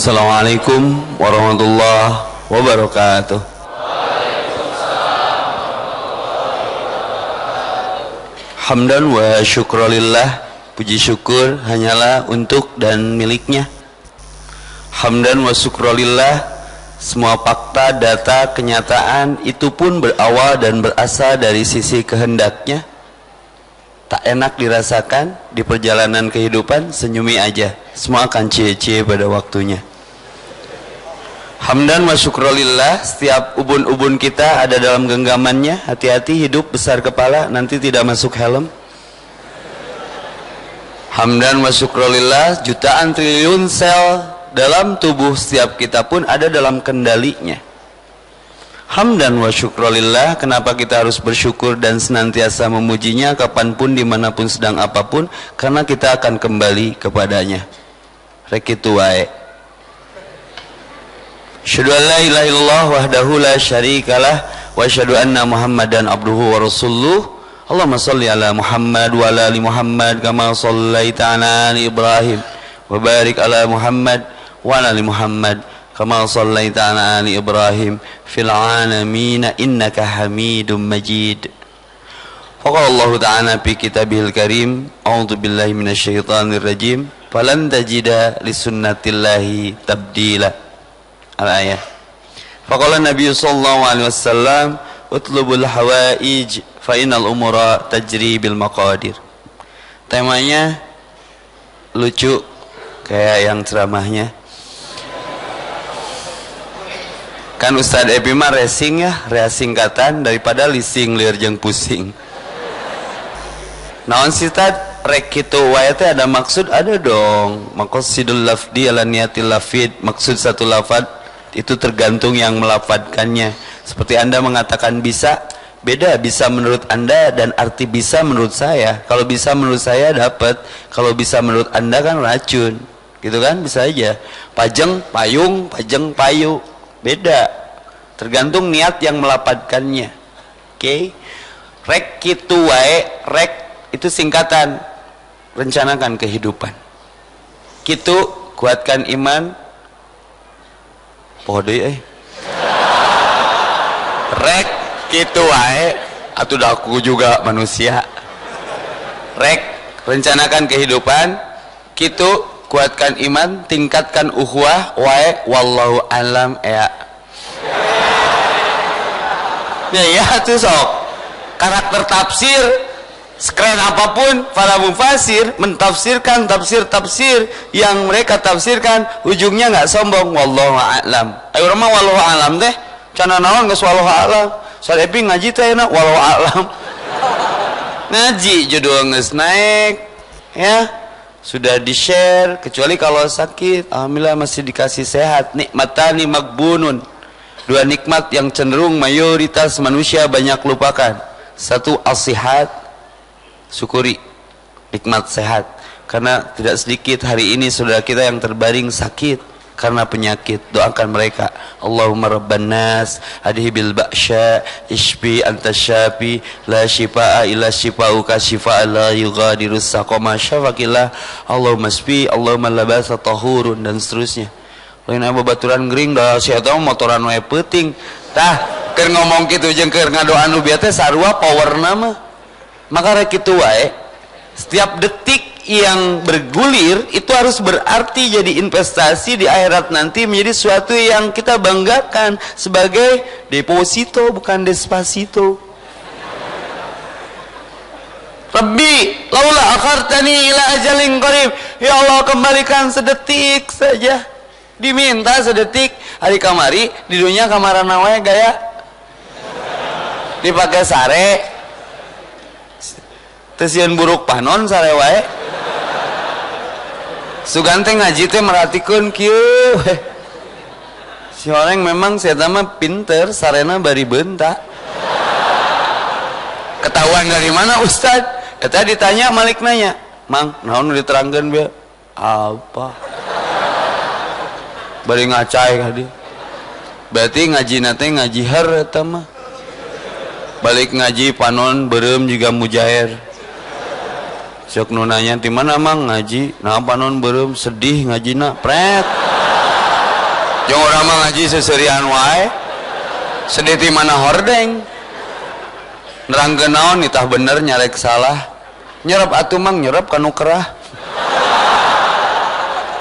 Assalamualaikum warahmatullahi wabarakatuh. Hamdan wa syukrulillah. Puji syukur hanyalah untuk dan miliknya. Hamdan wa syukrulillah. Semua fakta, data, kenyataan Itu pun berawal dan berasal dari sisi kehendaknya. Tak enak dirasakan Di perjalanan kehidupan Senyumi aja. Semua akan cie-cie pada waktunya Hamdan wa syukrulillah Setiap ubun-ubun kita ada dalam genggamannya. Hati-hati hidup besar kepala Nanti tidak masuk helm. Hamdan wa syukrulillah Jutaan triliun sel Dalam tubuh setiap kita pun ada dalam kendalinya. Hamdan wa syukrulillah Kenapa kita harus bersyukur dan senantiasa memujinya Kapan pun di mana pun sedang apa pun? Karena kita akan kembali kepadanya. Rekitu wae Asyhadu an la ilaha illallah wahdahu la syarikalah wa asyhadu anna Muhammadan abduhu wa rasuluh. Allahumma salli ala Muhammad wa ala ali Muhammad kama sallaita ala ali Ibrahim wa barik ala Muhammad wa ala ali Muhammad kama sallaita ala ali Ibrahim fil alamin innaka Hamidum Majid. Faqala Allah Ta'ala fi kitabihil karim A'udzu billahi minasyaitonir rajim falan tajida li sunnatillahi tabdila al-ayah. Faqala Nabi sallallahu alaihi wasallam, "Utlubul hawaij fa innal umura tajri bil maqadir." Temanya lucu kayak yang ceramahnya. Kan Ustaz Epi mah racing ya, rea singkatan daripada lising liar jeung pusing. Naon sih tad rek kitu wae teh ada maksud ada dong. Maqasidul lafdi ala niyatil lafid, maksud satu lafad itu tergantung yang melafadkannya seperti anda mengatakan bisa beda bisa menurut anda dan arti bisa menurut saya. Kalau bisa menurut saya dapat. Kalau bisa menurut anda kan racun. Gitu kan? Bisa aja. Pajeng payung pajeng payu. Beda. Tergantung niat yang melafadkannya oke? Okay? rek kitu wae rek itu singkatan. Rencanakan kehidupan. Kitu kuatkan iman poho deui eh. Rek gitu wae. Atuh aku juga manusia. Rek rencanakan kehidupan. Gitu kuatkan iman tingkatkan ukhuwah wae. Wallahu alam ya. Ya ya tuh sok. Karakter tafsir sekeren apa pun para mufasir mentafsirkan tafsir-tafsir yang mereka tafsirkan ujungnya nggak sombong. Wallahu a'lam. Ayo mah wallahu a'lam teh. Cana naon geus wallahu a'lam? Sadepi ngaji teh enak wallahu a'lam. Ngaji judul geus naik ya. Sudah di share kecuali kalau sakit alhamdulillah masih dikasih sehat. Nikmatani magbunun. Dua nikmat yang cenderung mayoritas manusia banyak lupakan. Satu asihat syukuri nikmat sehat. Karena tidak sedikit hari ini saudara kita yang terbaring sakit karena penyakit. Doakan mereka. Allahumma rabban nas adihi bil ba'sya ishbi anta syafi la shifaa illa shifauka shifaa la yughadiru saqama syafakillah Allahumma sfi Allahumma labasa tahurun dan seterusnya. Lain apa baturan gering dah sia tahu motoran wae peuting tah keur ngomong kitu jeung keur ngadoa nu bieu teh sarua power nama maka rek itu wae setiap detik yang bergulir itu harus berarti jadi investasi di akhirat nanti menjadi sesuatu yang kita banggakan sebagai deposito bukan despacito Rabbi laula akhartani ila ajalin qarib. Ya Allah kembalikan sedetik saja. Diminta sedetik. Hari kamari di dunia kamaran wae gaya. Dipakai sare tesian buruk panon sare wae. Sugante ngaji teh merhatikan kieu. Si orang memang saya mah pinter sarena bari bentak ketahuan dari mana Ustad Eta ditanya Malik nanya Mang naon diterangkan be apa? Bari ngacai kadi berarti ngaji nate ngaji har mah. Balik ngaji panon berem juga mujair sok nunanya di mana mang? Ngaji. Nah panon berem sedih ngaji na pret. Yang orang mah ngaji seserian wae. Sedih mana hordeng? Nerang naon nitah bener nyarek salah. Nyerap atuh mang nyerap kanu kerah.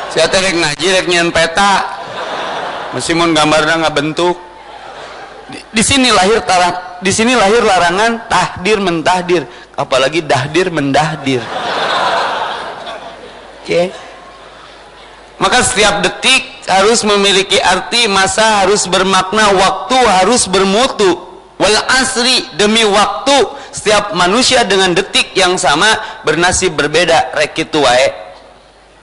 Saya rek ngaji rek nyen peta. Meskipun gambarnya nggak bentuk di, di sini lahir tarang, di sini lahir larangan tahdir mentahdir apalagi dahdir mendahdir. Oke. Okay. maka setiap detik harus memiliki arti masa harus bermakna waktu harus bermutu. Wal asri demi waktu. Setiap manusia dengan detik yang sama bernasib berbeda. Rek itu wae.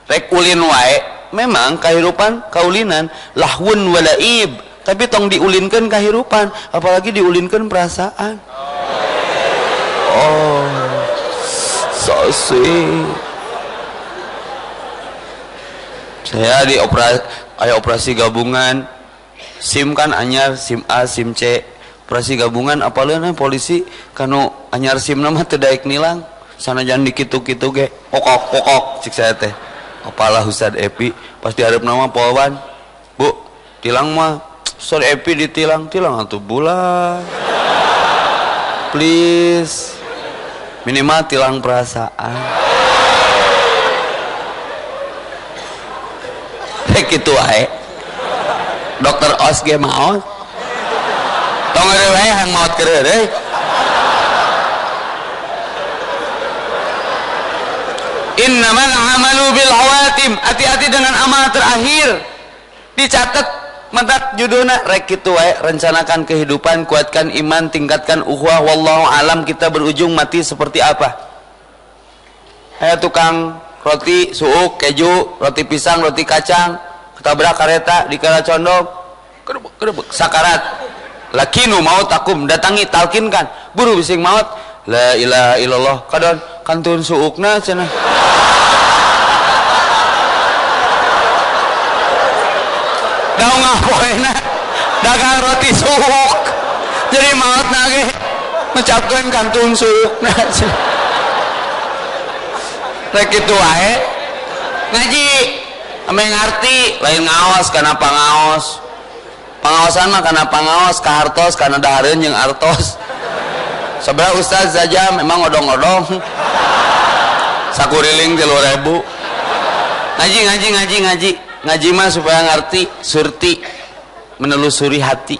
Rek ulin wae. Memang kehidupan kaulinan. Lahun walaib tapi tong diulinkan kehidupan apalagi diulinkan perasaan. oh so sweet saya di operasi ayo operasi gabungan. SIM kan anyar SIM A SIM C. Operasi gabungan apalagi polisi? Kanu anyar SIM nama tidak nilang. Sana jangan dikitu-kitu ke pokok pokok cik saya teh. Apalah Ustad Epi pas diharap nama Polwan. Bu tilang mah Ustad Epi ditilang. Tilang atau bulan please minimal tilang perasaan. Rek itu wae dokter os ge maot tong ada wae yang maot keur deui innamal amalu bil awatim. Hati-hati dengan amal terakhir. Dicatat mentak judulnya rek itu wae rencanakan kehidupan kuatkan iman tingkatkan uhwah wallahu alam kita berujung mati seperti apa? Ayo tukang roti suuk keju roti pisang roti kacang ketabrak kereta di kala condong. Kedebek kedebek sakarat. Lakinu maut takum datangi talkinkan buru bising maut. La ilaha illallah kadon. Kantun suukna cenah daung ngapoena dagang roti suuk jadi maut nage. Mengucapkan kantun suukna rek itu wae. Ngaji. Ame ngarti. Lain ngaos karena pangaos. Pengawasan mah karena pangaos kahartos karena dahareun yang artos. Sebelah ustaz saja memang odong-odong sakuriling tilu ribu ngaji ngaji ngaji ngaji ngaji mah supaya ngerti surti menelusuri hati.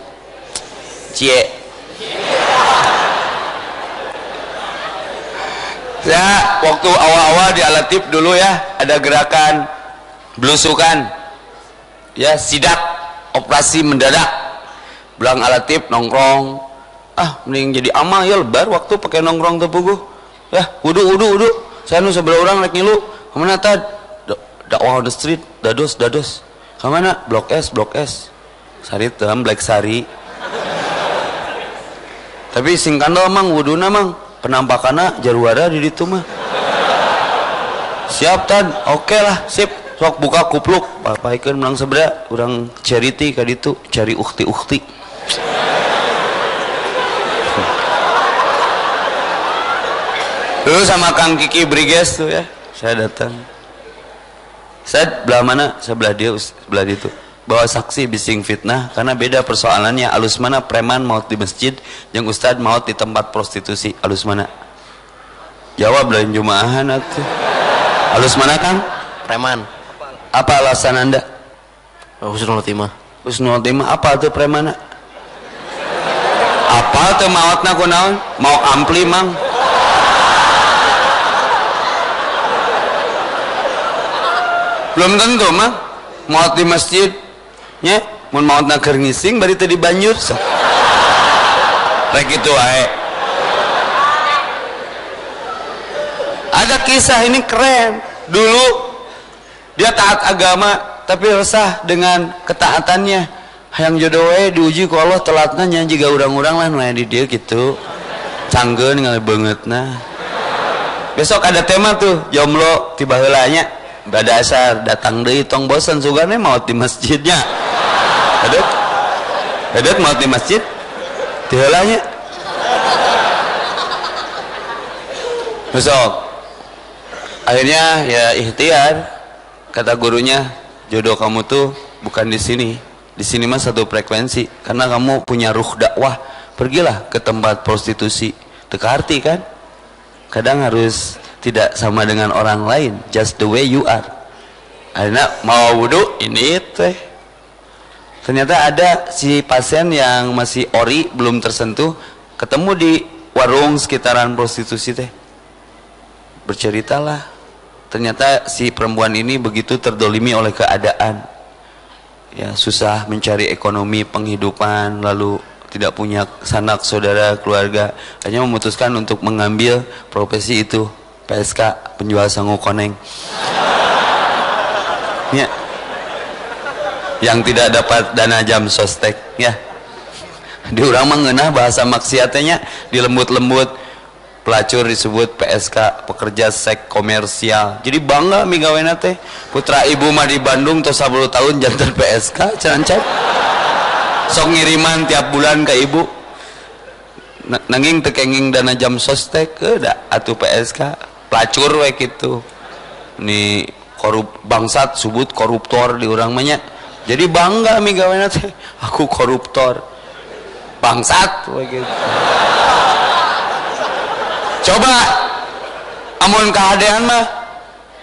Cie. Ya waktu awal-awal di alatip dulu ya ada gerakan belusukan. Ya sidak operasi mendadak. Belang alatip nongkrong. Ah mending jadi amal ya lebar waktu pakai nongkrong tepuguh ya wudu wudu wudu. Saya nu sebelah orang lagi ngilu. Ke mana tad dakwah on the street dados dados. Ke mana? Blok S blok S. Sari tem black sari. Tapi singkandol mang. Wudu mang. Penampakannya jarwara di situ mah siap tad oke okay lah sip. Sok buka kupluk. Ikan menang sebelah. Orang charity kali itu cari ukti ukti dulu sama Kang Kiki Briges tuh ya. Saya datang saya belah mana? Sebelah dia sebelah itu. Bawa saksi bising fitnah karena beda persoalannya. Alus mana preman maut di masjid yang ustad maut di tempat prostitusi. Alus mana? Jawab lain jumaahan atuh alus mana kang? Preman. Apa alasan anda? Husnul khotimah. Husnul khotimah apa tuh preman apa tuh mautna kunaon mau ampli mang belum tentu mah maut di masjid ya. Mau maut naker ngising bari tadi banjur rek itu ae ada kisah ini keren. Dulu dia taat agama tapi resah dengan ketaatannya. Yang jodoh diuji ku Allah telatna nyanyi juga urang-urang lah nanya di dia gitu. Canggih ngalih banget nah besok ada tema tuh jomblo tiba helanya badasar datang deh tong bosan sugane mau di masjidnya. Ada ada mau di masjid? Dihelanya besok. Akhirnya ya ikhtiar. Kata gurunya jodoh kamu tuh bukan di sini. Di sini mah satu frekuensi. Karena kamu punya ruh dakwah. Pergilah ke tempat prostitusi. Teka arti kan? Kadang harus tidak sama dengan orang lain just the way you are. Karena mau wudhu ini teh. Ternyata ada si pasien yang masih ori belum tersentuh ketemu di warung sekitaran prostitusi teh. Berceritalah ternyata si perempuan ini begitu terdolimi oleh keadaan. Ya susah mencari ekonomi penghidupan lalu tidak punya sanak saudara keluarga. Hanya memutuskan untuk mengambil profesi itu PSK penjual sangu koneng. Ya. Yang tidak dapat dana jam sostek ya. Di orang mengenah bahasa maksiatnya di lembut-lembut. Pelacur disebut PSK pekerja seks komersial. Jadi bangga migawena teh. Putra ibu mah di Bandung tuh 10 tahun jantan PSK cancap sok ngiriman tiap bulan ke ibu. Nanging tekenging dana jam sostek ke da atuh PSK pelacur we gitu ni korup bangsat subut koruptor di orang banyak jadi bangga migawena teh aku koruptor. Bangsat we gitu coba amun keadaan mah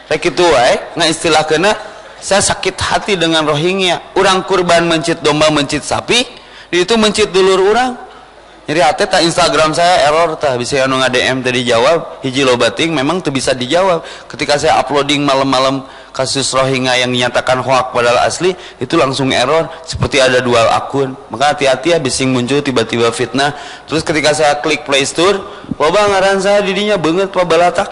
rek itu wae nggak istilah kena saya sakit hati dengan Rohingya. Orang kurban mencit domba mencit sapi itu mencit dulur orang jadi hati tak Instagram saya error tak bisa anu nge-DM tadi jawab hiji lobating memang tuh bisa dijawab. Ketika saya uploading malam-malam kasus Rohingya yang dinyatakan hoax padahal asli itu langsung error seperti ada dual akun. Maka hati-hati ya bising muncul tiba-tiba fitnah. Terus ketika saya klik play store loba ngaran saya didinya banget pak balatak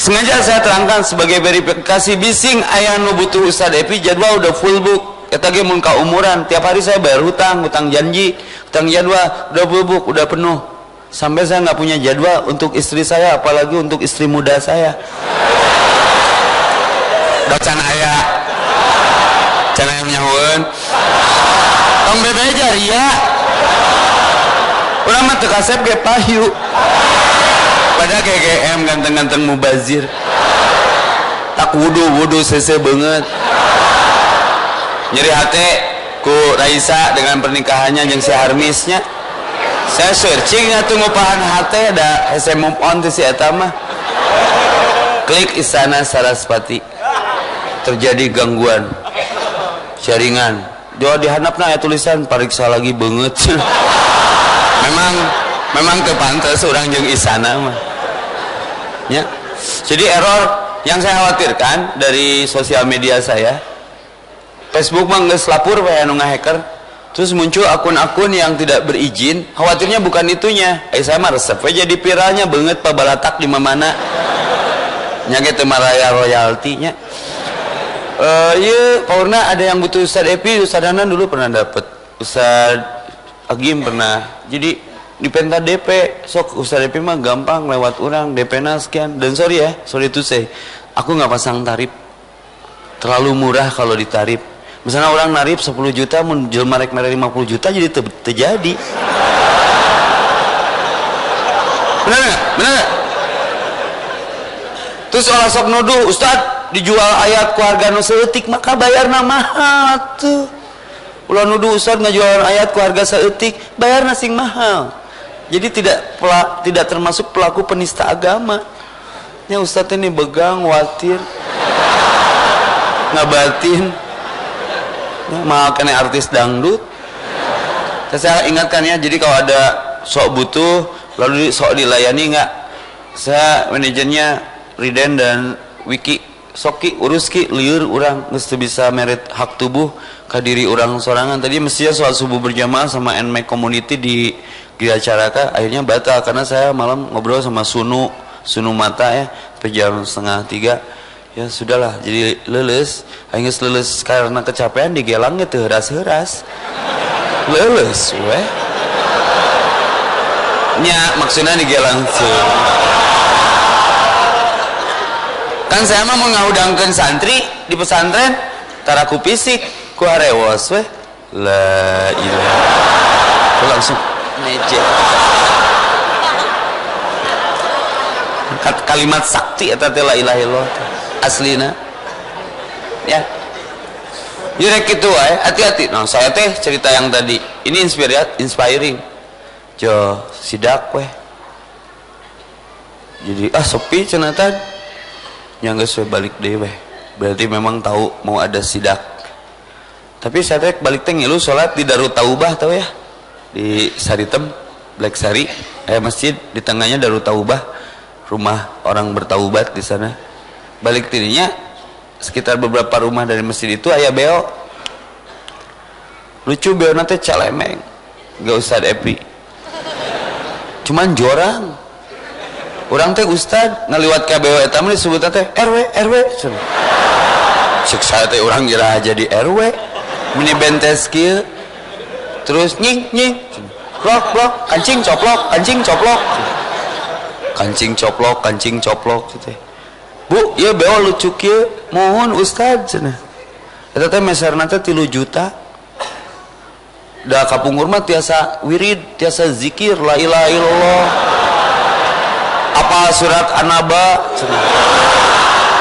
sengaja saya terangkan sebagai verifikasi bising ayah nu butuh Ustaz Epi jadwal udah full book kita ge mun umuran. Tiap hari saya bayar hutang hutang janji hutang jadwal udah book udah penuh. Sampai saya nggak punya jadwal untuk istri saya apalagi untuk istri muda saya. Docan ayah cana yang nyahun tong bebe ya. Orang mah tekasep ge payu pada GGM ganteng-ganteng mubazir. Tak wudu wudu sese banget nyeri hati ku Raisa dengan pernikahannya yang si Harmisnya. Saya searching atau ngupahan hati ada saya move on tuh si etama klik istana Saraswati terjadi gangguan jaringan. Doa dihanapna ya tulisan pariksa lagi banget. Memang memang kepantas orang yang istana mah. Ya. Jadi error yang saya khawatirkan dari sosial media saya Facebook mah nggak lapur kayak nunggu hacker terus muncul akun-akun yang tidak berizin. Khawatirnya bukan itunya. Eh saya mah resep jadi viralnya. Banget pak balatak di mana nyake temaraya royaltinya. Uh, iya Paurna ada yang butuh Ustad Epi Ustad Hanan dulu pernah dapet. Ustad Agim pernah. Jadi di penta DP sok Ustad Epi mah gampang lewat orang DP na sekian. Dan sorry ya sorry itu saya aku nggak pasang tarif. Terlalu murah kalau ditarif misalnya orang narip 10 juta menjual merek merek 50 juta jadi te terjadi. Benar gak? benar terus orang sok nuduh Ustad dijual ayat keluarga nu seetik maka bayar mahal tuh. Ulah nuduh Ustad ngejual ayat keluarga seetik bayar nasing mahal. Jadi tidak tidak termasuk pelaku penista agama. Ya Ustad ini begang watir ngabatin mau kena artis dangdut. Saya ingatkan ya jadi kalau ada sok butuh lalu sok dilayani nggak? Saya manajernya Riden dan Wiki soki uruski liur orang mesti bisa merit hak tubuh ke diri orang sorangan. Tadi mestinya soal subuh berjamaah sama NMAC community di Gria Caraka akhirnya batal karena saya malam ngobrol sama Sunu Sunu Mata ya jam setengah tiga ya sudahlah. Jadi leles. Hanya leles karena kecapean digelang itu heras-heras. Leles weh. Nya maksudnya digelang sih kan saya mah mengaudangkan santri di pesantren. Taraku fisik ku harewas weh. La ilah langsung meja kalimat sakti atau la ilaha aslina ya Jurek itu eh hati-hati. Nah, saya teh cerita yang tadi. Ini inspirat, inspiring. Jo, sidak weh. Jadi ah sepi cenatan. Yang geus balik deh weh. Berarti memang tahu mau ada sidak. Tapi saya teh balik teh ngilu salat di Darut Taubah tahu ya. Di Saritem, Black Sari, eh masjid di tengahnya Darut Taubah. Rumah orang bertaubat di sana. Balik tirinya sekitar beberapa rumah dari masjid itu ayah beo. Lucu beo nanti calemeng gak ustad epi. Cuman jorang. Orang teh ustad ngeliwat ke beo etam disebut teh RW RW saya teh orang kira jadi RW mini bentes kieu. Terus nying nying blok blok kancing coplok kancing coplok. Kancing coplok kancing coplok gitu Bu, ya beo lucu kieu, mohon ustad cenah. Eta teh meserna teh 3 juta. Da kapungur mah tiasa wirid, tiasa zikir la ilaha illallah. Apa surat An-Naba cenah.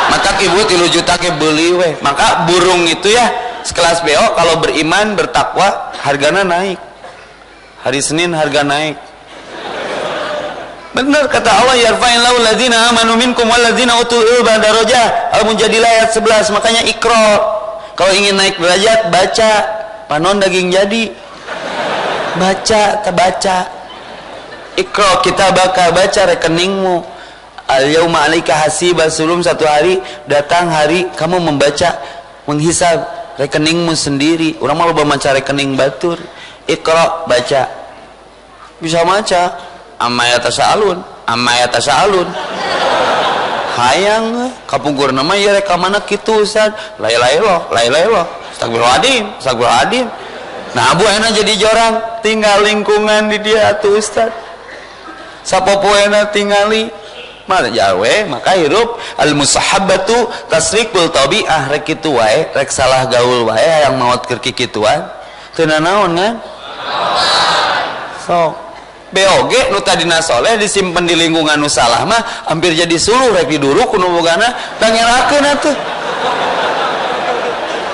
Maka ibu 3 juta ke beli weh. Maka burung itu ya sekelas beo kalau beriman bertakwa hargana naik. Hari Senin harga naik Benar kata Allah yarfa'illahu alladzina amanu minkum walladzina utul ilma darajah. Al-Mujadilah ayat 11. Makanya ikra. Kalau ingin naik derajat baca. Panon daging jadi. Baca, terbaca. Ikra kita bakal baca rekeningmu. Al-yauma 'alaika hasiba sebelum satu hari datang hari kamu membaca menghisab rekeningmu sendiri. Orang mau baca rekening batur. Ikra baca. Bisa baca amma yatasaalun amma yatasaalun. Hayang kapungkur nama ya reka mana kitu Ustaz? Lain lain lo lain lain lo astagfirullahaladzim astagfirullahaladzim nah abu enak jadi jorang tinggal lingkungan di dia tuh Ustaz. Sapopo enak tinggali mana jawe maka hirup. Al musahabatu tasrikul tabi'ah rek kitu wae rek salah gaul wae yang maut keur kikituan teu kan? Sok BOG nu tadina soleh disimpan di lingkungan nu salah mah hampir jadi suluh rek diduru kuno bogana dangerakeun atuh.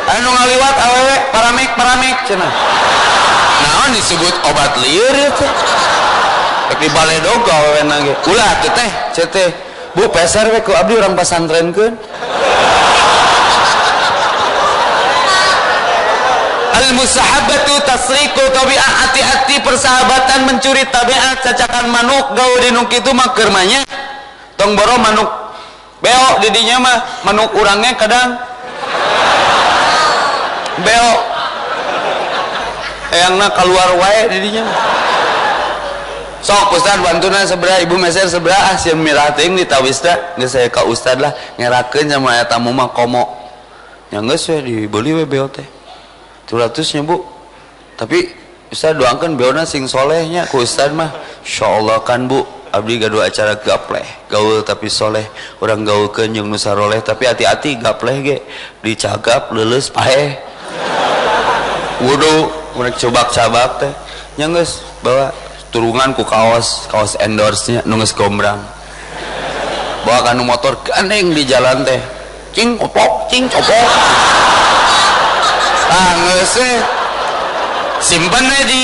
Anu ngaliwat awewe paramek paramek cenah. Naon disebut obat liur itu rek di baledog awewe nage. Ulah teh teh cete bu peser we ku abdi urang pasantrenkeun al musahabatu tasriku tabi'ah. Hati-hati persahabatan mencuri tabiat cacakan manuk gaul di nuk itu makermanya tong boro manuk beo didinya mah. Manuk urangnya kadang. Beo eyangna keluar wae didinya sok ustad bantuna sebelah ibu meser sebelah. Ah mirah ting ditawista nggak saya ke ustad lah. Ngerakeun sama tamu mah komo. Yang geus we dibeli we beo teh 200 nya bu. Tapi Ustaz doakan beona sing solehnya ku Ustaz mah. Insya kan bu. Abdi gaduh acara gapleh. Gaul tapi soleh. Orang gaul kenyung nusa roleh tapi hati-hati gapleh ge. Dicagap lulus pahe wudu mereka cobak-cabak teh. Nyangges bawa turungan ku kaos kaos endorse nya nungges gombrang. Bawa kanu motor gandeng di jalan teh. Cing copok cing copok sih. Simpen di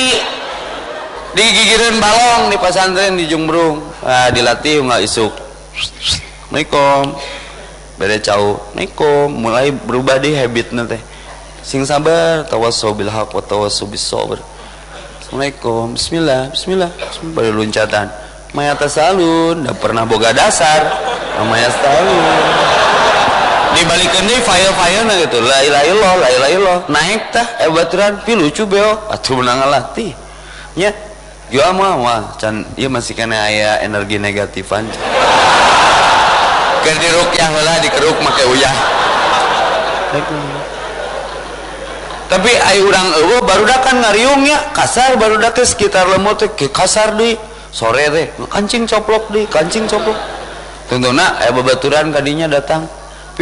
di gigiran balong di pesantren di Jumbrung. Ah dilatih nggak isuk. Assalamualaikum beda jauh. Assalamualaikum mulai berubah deh habit nanti sing sabar. Tawasau bil haq wa tawasau bis sabr Assalamualaikum. Bismillah Bismillah. Bismillah pada loncatan. Maya tasalun Tidak pernah boga dasar. Maya tasalun dibalikin deh file-file nah gitu. La ilaha illallah la ilaha illallah naik tah eh baturan pi lucu beo. Atuh menang latih nya jual mah wah can iya masih kena aya energi negatifan keur dirukyah heula dikeruk make uyah. Tapi ai urang eueuh barudak kan ngariungnya kasar barudak teh sekitar lemot teh kasar di sore teh kancing coplok di kancing coplok. Tuntuna aya babaturan kadinya datang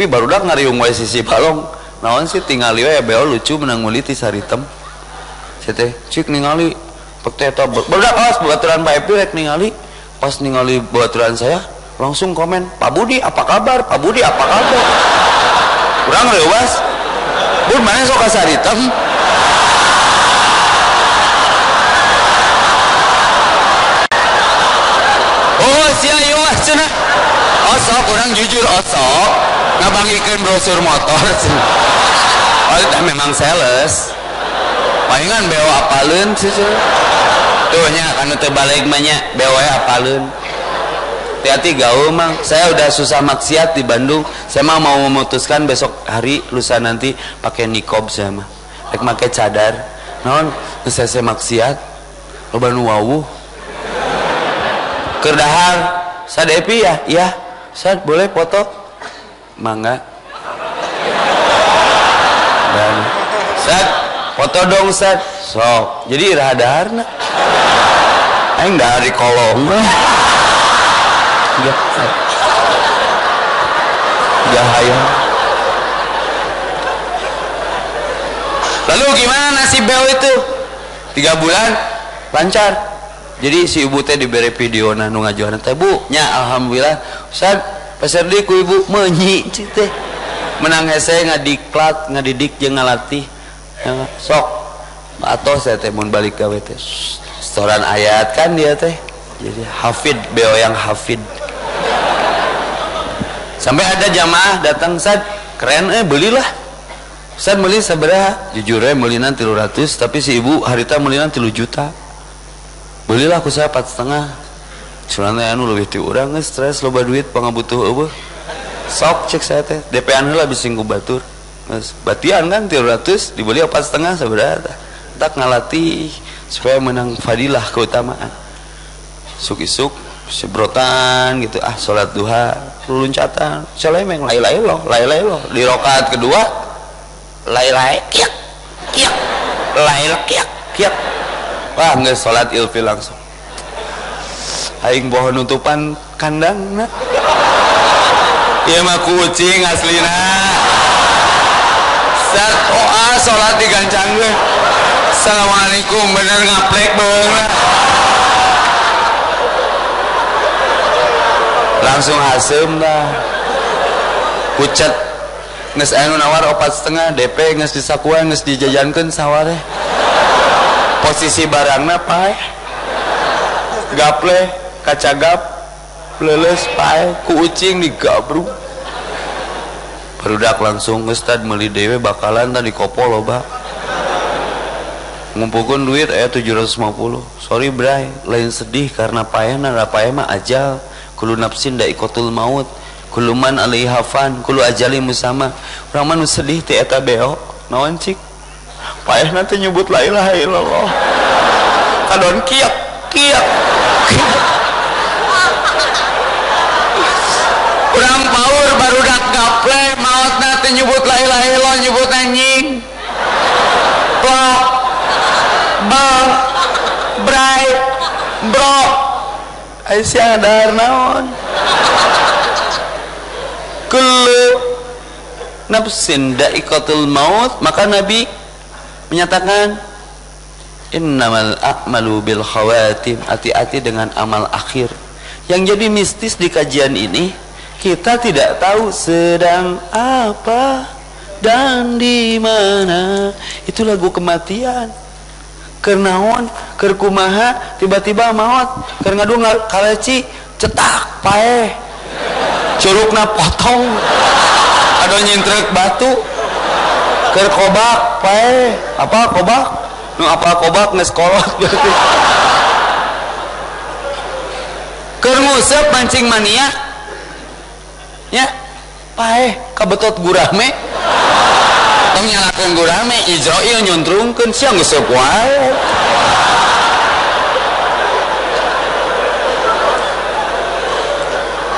tapi baru dah ngariung wae sisi balong. Naon sih tinggal ya beo lucu menang muliti saritem teh cik ningali pek eta baru dah pas baturan Pak Epi rek ningali. Pas ningali baturan saya langsung komen Pak Budi apa kabar? Pak Budi apa kabar? Kurang leuwas ampun mana sok kasaritem oh sia ieu mah cenah. Oh sok kurang jujur. Oh sok ngabangikeun brosur motor. Oh itu memang sales. Palingan bewa apaleun sih tuh nya kan teu balik mah nya bewa apaleun hati-hati gaul mang. Saya udah susah maksiat di Bandung. Saya mah mau memutuskan besok hari lusa nanti pakai nikob saya mah. Rek pakai cadar. Non saya saya maksiat. Loba nu wawuh. Kerdahar sad epi ya? Iya. Sad boleh foto mangga. Dan sad foto dong sad sok jadi iraha daharna aing dahar di kolong ya Jahaya lalu gimana nasib bel itu? Tiga bulan? Lancar. Jadi si ibu teh diberi video nah nu ngajuan teh bu? Nya alhamdulillah. Ustaz peserdi ku ibu menyi teh. Menang hese ngadiklat ngadidik jeung ngalatih. Ya, sok. Atau saya teh mun balik gawe teh. Setoran ayat kan dia teh. Jadi hafid beo yang hafid. Sampai ada jamaah datang sad keren eh belilah. Sad beli seberapa? Jujur eh beli nanti ratus tapi si ibu harita nanti lu juta. Belilah aku saya empat setengah Soalnya anu lebih ti urang stres loba duit pangabutuh eueuh. Sok cek saya teh. DP anu lah bisa batur. Batian kan ratus dibeli empat setengah seberapa tak ngalatih supaya menang fadilah keutamaan. Suk-isuk sebrotan gitu ah sholat duha luncatan. Celemeng lai lai lo lai lai lo di rokaat kedua lai lai kiak kiak lai kiak kiak. Wah nggak sholat ilfil langsung aing bohong nutupan kandang iya mah kucing aslina saat ah sholat digancang gue assalamualaikum bener ngaplek banget langsung hasem dah. Pucat nges anu nawar opat setengah DP nges disakuan nges dijajankan saware posisi barangnya pae gaple kacagap leles pae ku ucing digabru Perudak langsung ngestad meli dewe bakalan tadi kopo loba ngumpulkan duit eh 750 sorry bray lain sedih karena payah nara payah mah ajal. Kulu nafsin da ikotul maut kulu man alaiha fan kulu ajali musama. Urang mah sedih ti eta beo naon cik? Payah nanti nyebut la ilaha illallah. Kadon kiak kiak urang paur baru dak gaple nanti nyebut la ilaha illallah nyebut anjing. Blok bang bray bro? Aisyah dahar naon? Kullu nafsin da'iqatul maut. Maka Nabi menyatakan innamal a'malu bil khawatim. Hati-hati dengan amal akhir. Yang jadi mistis di kajian ini kita tidak tahu sedang apa dan di mana. Itu lagu kematian. Kernaon kerkumaha tiba-tiba maut. Keur ngadu kaleci cetak pae. Curugna potong. Ada nyintrek batu. Keur kobak pae. Apa kobak? Nu apa kobak nges kolot berarti. Mancing mania ya pae kabetot gurame tong nyalakeun gurame Israel nyuntrungkeun sia geus wae.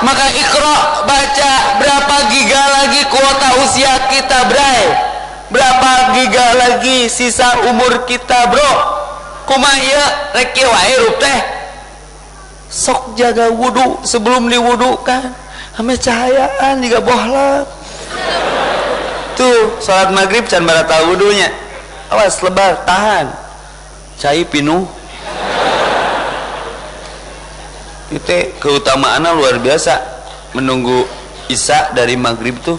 Maka ikro baca berapa giga lagi kuota usia kita bray? Berapa giga lagi sisa umur kita bro? Kumaya reki wae rup teh. Sok jaga wudhu sebelum diwudukan ame cahayaan juga bohlam tuh sholat maghrib can barata wudhunya awas lebar tahan. Cai pinuh. Itu keutamaannya luar biasa. Menunggu isya dari maghrib tuh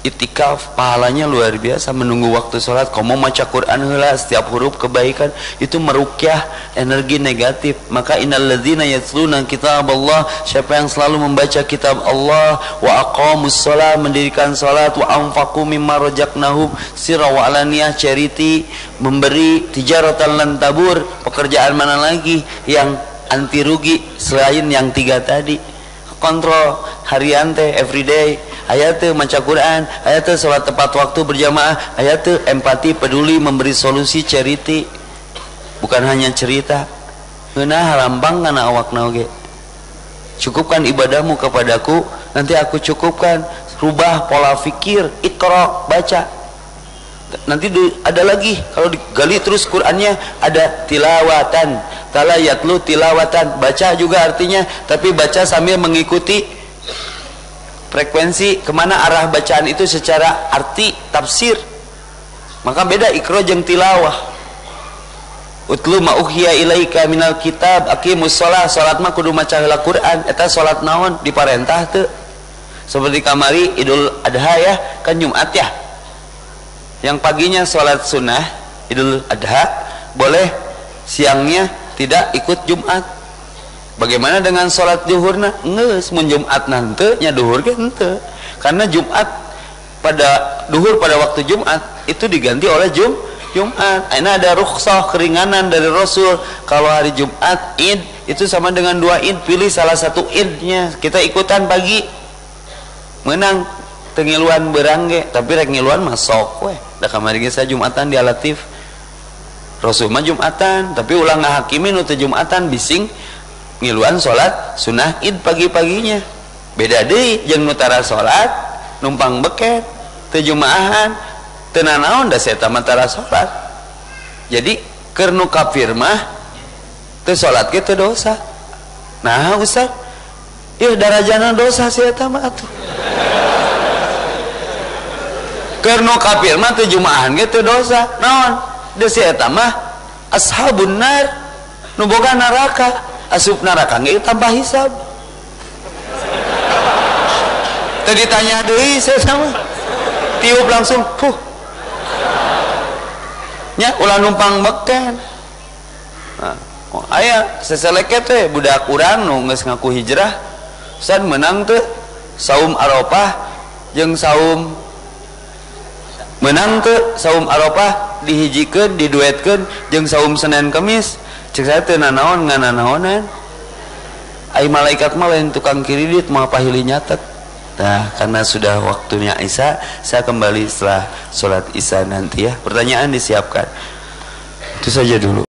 itikaf pahalanya luar biasa menunggu waktu sholat. Kamu maca Quran hela setiap huruf kebaikan itu merukyah energi negatif. Maka innalladzina yatluna kitab Allah siapa yang selalu membaca kitab Allah wa aqamus sholat mendirikan sholat wa anfaqu mimma rajaqnahum sirra wa alaniyah charity memberi tijaratan lan tabur pekerjaan mana lagi yang anti rugi selain yang tiga tadi. Kontrol harian teh everyday ayat tu maca Quran. Ayat tu salat tepat waktu berjamaah. Ayat tu empati peduli memberi solusi cerita. Bukan hanya cerita. Ngeunah lambang kana awak oge cukupkan ibadahmu kepadaku. Nanti aku cukupkan. Rubah pola fikir. Ikro baca. Nanti ada lagi. Kalau digali terus Qurannya ada tilawatan. Talayatlu tilawatan. Baca juga artinya. Tapi baca sambil mengikuti frekuensi ke mana arah bacaan itu secara arti tafsir. Maka beda ikro jeng tilawah. Utlu ma uhiya ilaika minal kitab aqimus sholat sholat mah kudu maca heula Quran. Eta sholat naon? Diparentah teu. Seperti kamari Idul Adha ya kan Jumat ya. Yang paginya sholat sunnah Idul Adha boleh siangnya tidak ikut Jumat bagaimana dengan sholat zuhurna nges mun Jumat nanti nya duhur ke ente karena Jumat pada duhur pada waktu Jumat itu diganti oleh Jum Jumat. Ini ada rukhsah keringanan dari Rasul. Kalau hari Jumat id itu sama dengan dua id. Pilih salah satu idnya. Kita ikutan pagi. Menang. Tengiluan berangge tapi rek ngiluan masuk weh. Dah kamari saya Jumatan di Latif. Rasul mah Jumatan. Tapi ulang ngahakimin untuk Jumatan bising ngiluan sholat sunnah id pagi-paginya. Beda deh yang nutara sholat numpang beket tejumaahan tenanaon dah saya tamatara sholat. Jadi kernu kafir mah te sholat kita dosa. Nah Ustaz iya darajana dosa saya tamat tuh kernu kafir mah tejumaahan gitu dosa. Naon? Dah saya tamah ashabun nar nuboga neraka asup neraka nggak tambah hisab. Tadi tanya deui saya sama. Tiup langsung huh nya ulah numpang beken. Nah, oh, aya seseleket teh budak urang nu geus ngaku hijrah san menang teh saum arafah jeung saum menang teh saum arafah dihijikeun diduetkeun jeung saum Senin Kamis cek saya teu nanaon ngananaonan ai malaikat mah lain tukang kredit mah pahili nyatet. Nah karena sudah waktunya Isya saya kembali setelah sholat Isya nanti ya. Pertanyaan disiapkan. Itu saja dulu